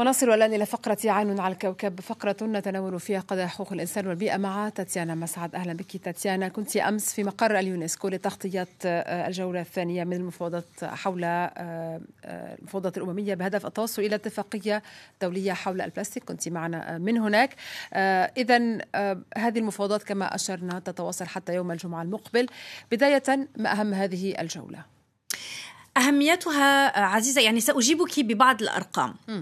ونصل الآن إلى فقرة عين على الكوكب فقرة نتناول فيها قضايا حقوق الإنسان والبيئة مع تاتيانا مسعد. أهلا بك تاتيانا. كنت أمس في مقر اليونسكو لتغطية آه، الجولة الثانية من المفاوضات حول آه، آه، المفاوضات الأممية بهدف التوصل إلى اتفاقية دولية حول البلاستيك. كنت معنا من هناك. إذا هذه المفاوضات كما أشرنا تتواصل حتى يوم الجمعة المقبل. بداية ما أهم هذه الجولة؟ أهميتها عزيزة يعني سأجيبك ببعض الأرقام. م.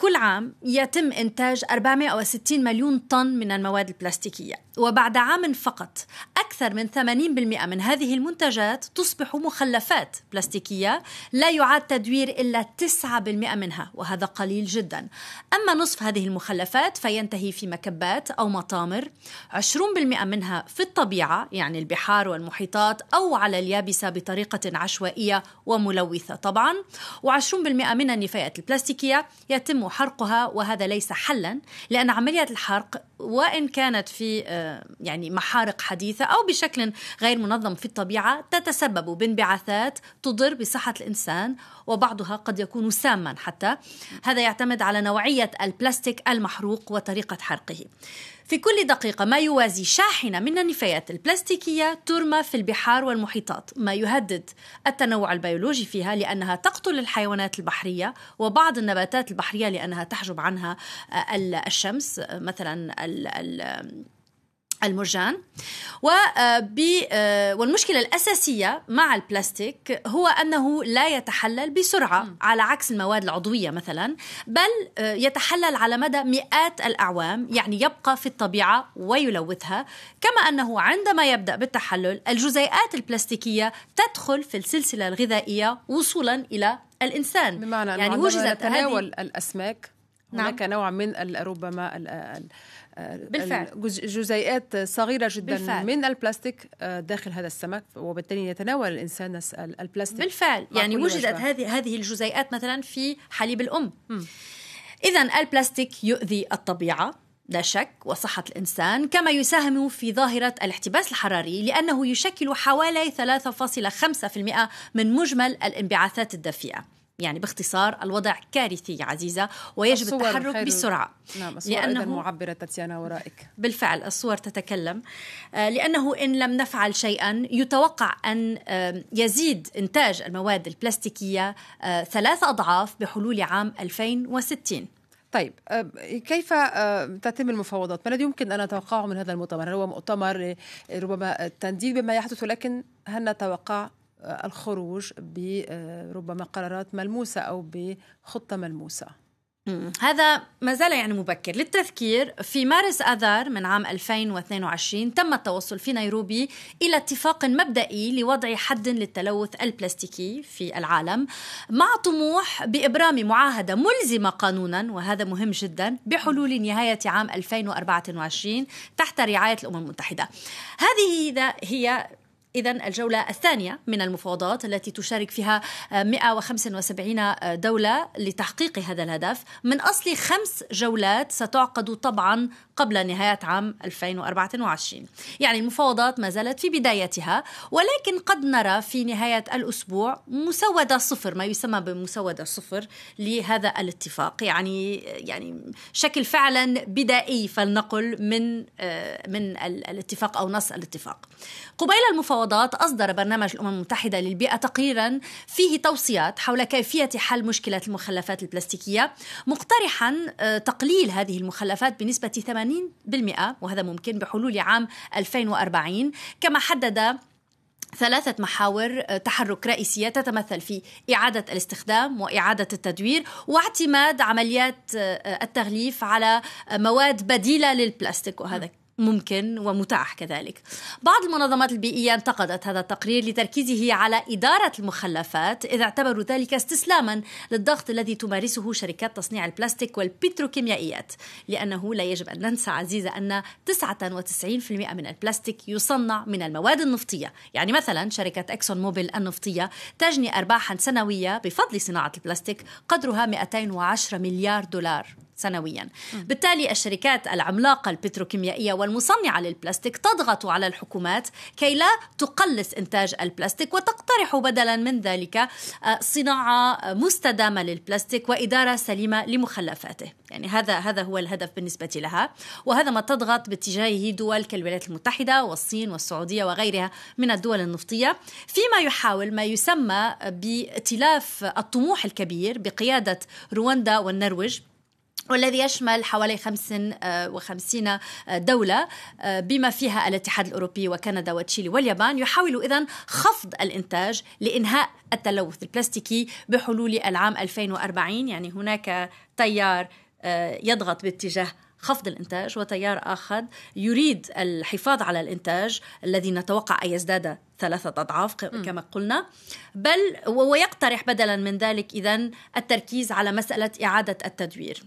كل عام يتم إنتاج 460 مليون طن من المواد البلاستيكية وبعد عام فقط أكثر من 80% من هذه المنتجات تصبح مخلفات بلاستيكية لا يعاد تدوير إلا 9% منها وهذا قليل جدا. أما نصف هذه المخلفات فينتهي في مكبات أو مطامر 20% منها في الطبيعة يعني البحار والمحيطات أو على اليابسة بطريقة عشوائية وملوثة طبعا و20% من النفايات البلاستيكية يتم حرقها وهذا ليس حلا لأن عملية الحرق وإن كانت في آه، يعني محارق حديثة أو بشكل غير منظم في الطبيعة تتسبب بانبعاثات تضر بصحة الإنسان وبعضها قد يكون ساما حتى. هذا يعتمد على نوعية البلاستيك المحروق وطريقة حرقه. في كل دقيقة ما يوازي شاحنة من النفايات البلاستيكية ترمى في البحار والمحيطات ما يهدد التنوع البيولوجي فيها لأنها تقتل الحيوانات البحرية وبعض النباتات البحرية لأنها تحجب عنها الشمس مثلا المرجان. آه، آه، والمشكلة الأساسية مع البلاستيك هو أنه لا يتحلل بسرعة على عكس المواد العضوية مثلا بل آه، يتحلل على مدى مئات الأعوام يعني يبقى في الطبيعة ويلوثها. كما أنه عندما يبدأ بالتحلل الجزيئات البلاستيكية تدخل في السلسلة الغذائية وصولا إلى الإنسان. بمعنى يعني وجدت تناول الأسماك نعم. هناك نوع من ربما بالفعل. جزيئات صغيرة جدا بالفعل. من البلاستيك آه، داخل هذا السمك وبالتالي يتناول الإنسان البلاستيك بالفعل. يعني وجدت هذه هذه الجزيئات مثلا في حليب الأم. اذا البلاستيك يؤذي الطبيعة لا شك وصحة الإنسان كما يساهم في ظاهرة الاحتباس الحراري لأنه يشكل حوالي 3.5% من مجمل الانبعاثات الدافئة. يعني باختصار الوضع كارثي عزيزة ويجب التحرك بسرعة. نعم لأنه معبرة تاتيانا ورائك. بالفعل الصور تتكلم. آه، لأنه إن لم نفعل شيئا يتوقع أن يزيد إنتاج المواد البلاستيكية آه، ثلاث أضعاف بحلول عام 2060 طيب آه، كيف تتم المفاوضات؟ ما الذي يمكن أن نتوقعه من هذا المؤتمر؟ هو مؤتمر ربما التنديد بما يحدث ولكن هل نتوقع الخروج بربما قرارات ملموسة أو بخطة ملموسة. هذا ما زال يعني مبكر. للتذكير في مارس آذار من عام 2022 تم التوصل في نيروبي إلى اتفاق مبدئي لوضع حد للتلوث البلاستيكي في العالم مع طموح بإبرام معاهدة ملزمة قانونا وهذا مهم جدا بحلول نهاية عام 2024 تحت رعاية الأمم المتحدة. هذه هي إذا الجولة الثانية من المفاوضات التي تشارك فيها 175 دولة لتحقيق هذا الهدف. من أصل خمس جولات ستعقد طبعا قبل نهاية عام 2024 يعني المفاوضات ما زالت في بدايتها ولكن قد نرى في نهاية الأسبوع مسودة صفر ما يسمى بمسودة صفر لهذا الاتفاق. يعني يعني شكل فعلا بدائي فلنقل من آه، من الاتفاق أو نص الاتفاق. قبيل المفاوضات أصدر برنامج الأمم المتحدة للبيئة تقريرا فيه توصيات حول كيفية حل مشكلة المخلفات البلاستيكية مقترحا آه، تقليل هذه المخلفات بنسبة 80% وهذا ممكن بحلول عام 2040 كما حدد ثلاثة محاور آه، تحرك رئيسية تتمثل في إعادة الاستخدام وإعادة التدوير واعتماد عمليات آه، التغليف على مواد بديلة للبلاستيك وهذا ممكن ومتاح كذلك. بعض المنظمات البيئية انتقدت هذا التقرير لتركيزه على إدارة المخلفات إذا اعتبروا ذلك استسلاما للضغط الذي تمارسه شركات تصنيع البلاستيك والبتروكيميائيات لأنه لا يجب أن ننسى عزيزة أن 99% من البلاستيك يصنع من المواد النفطية. يعني مثلا شركة إكسون موبيل النفطية تجني أرباحا سنوية بفضل صناعة البلاستيك قدرها 210 مليار دولار. سنويا. بالتالي الشركات العملاقة البتروكيميائية والمصنعة للبلاستيك تضغط على الحكومات كي لا تقلص إنتاج البلاستيك وتقترح بدلا من ذلك آه، صناعة مستدامة للبلاستيك وإدارة سليمة لمخلفاته. يعني هذا هذا هو الهدف بالنسبة لها. وهذا ما تضغط باتجاهه دول كالولايات المتحدة والصين والسعودية وغيرها من الدول النفطية. فيما يحاول ما يسمى بائتلاف الطموح الكبير بقيادة رواندا والنرويج والذي يشمل حوالي 55 آه، آه، دولة آه، بما فيها الاتحاد الأوروبي وكندا وتشيلي واليابان يحاول إذن خفض الإنتاج لإنهاء التلوث البلاستيكي بحلول العام 2040 يعني هناك تيار يضغط باتجاه خفض الإنتاج وتيار آخر يريد الحفاظ على الإنتاج الذي نتوقع أن يزداد ثلاثة أضعاف كما قلنا. بل ويقترح بدلا من ذلك إذن التركيز على مسألة إعادة التدوير.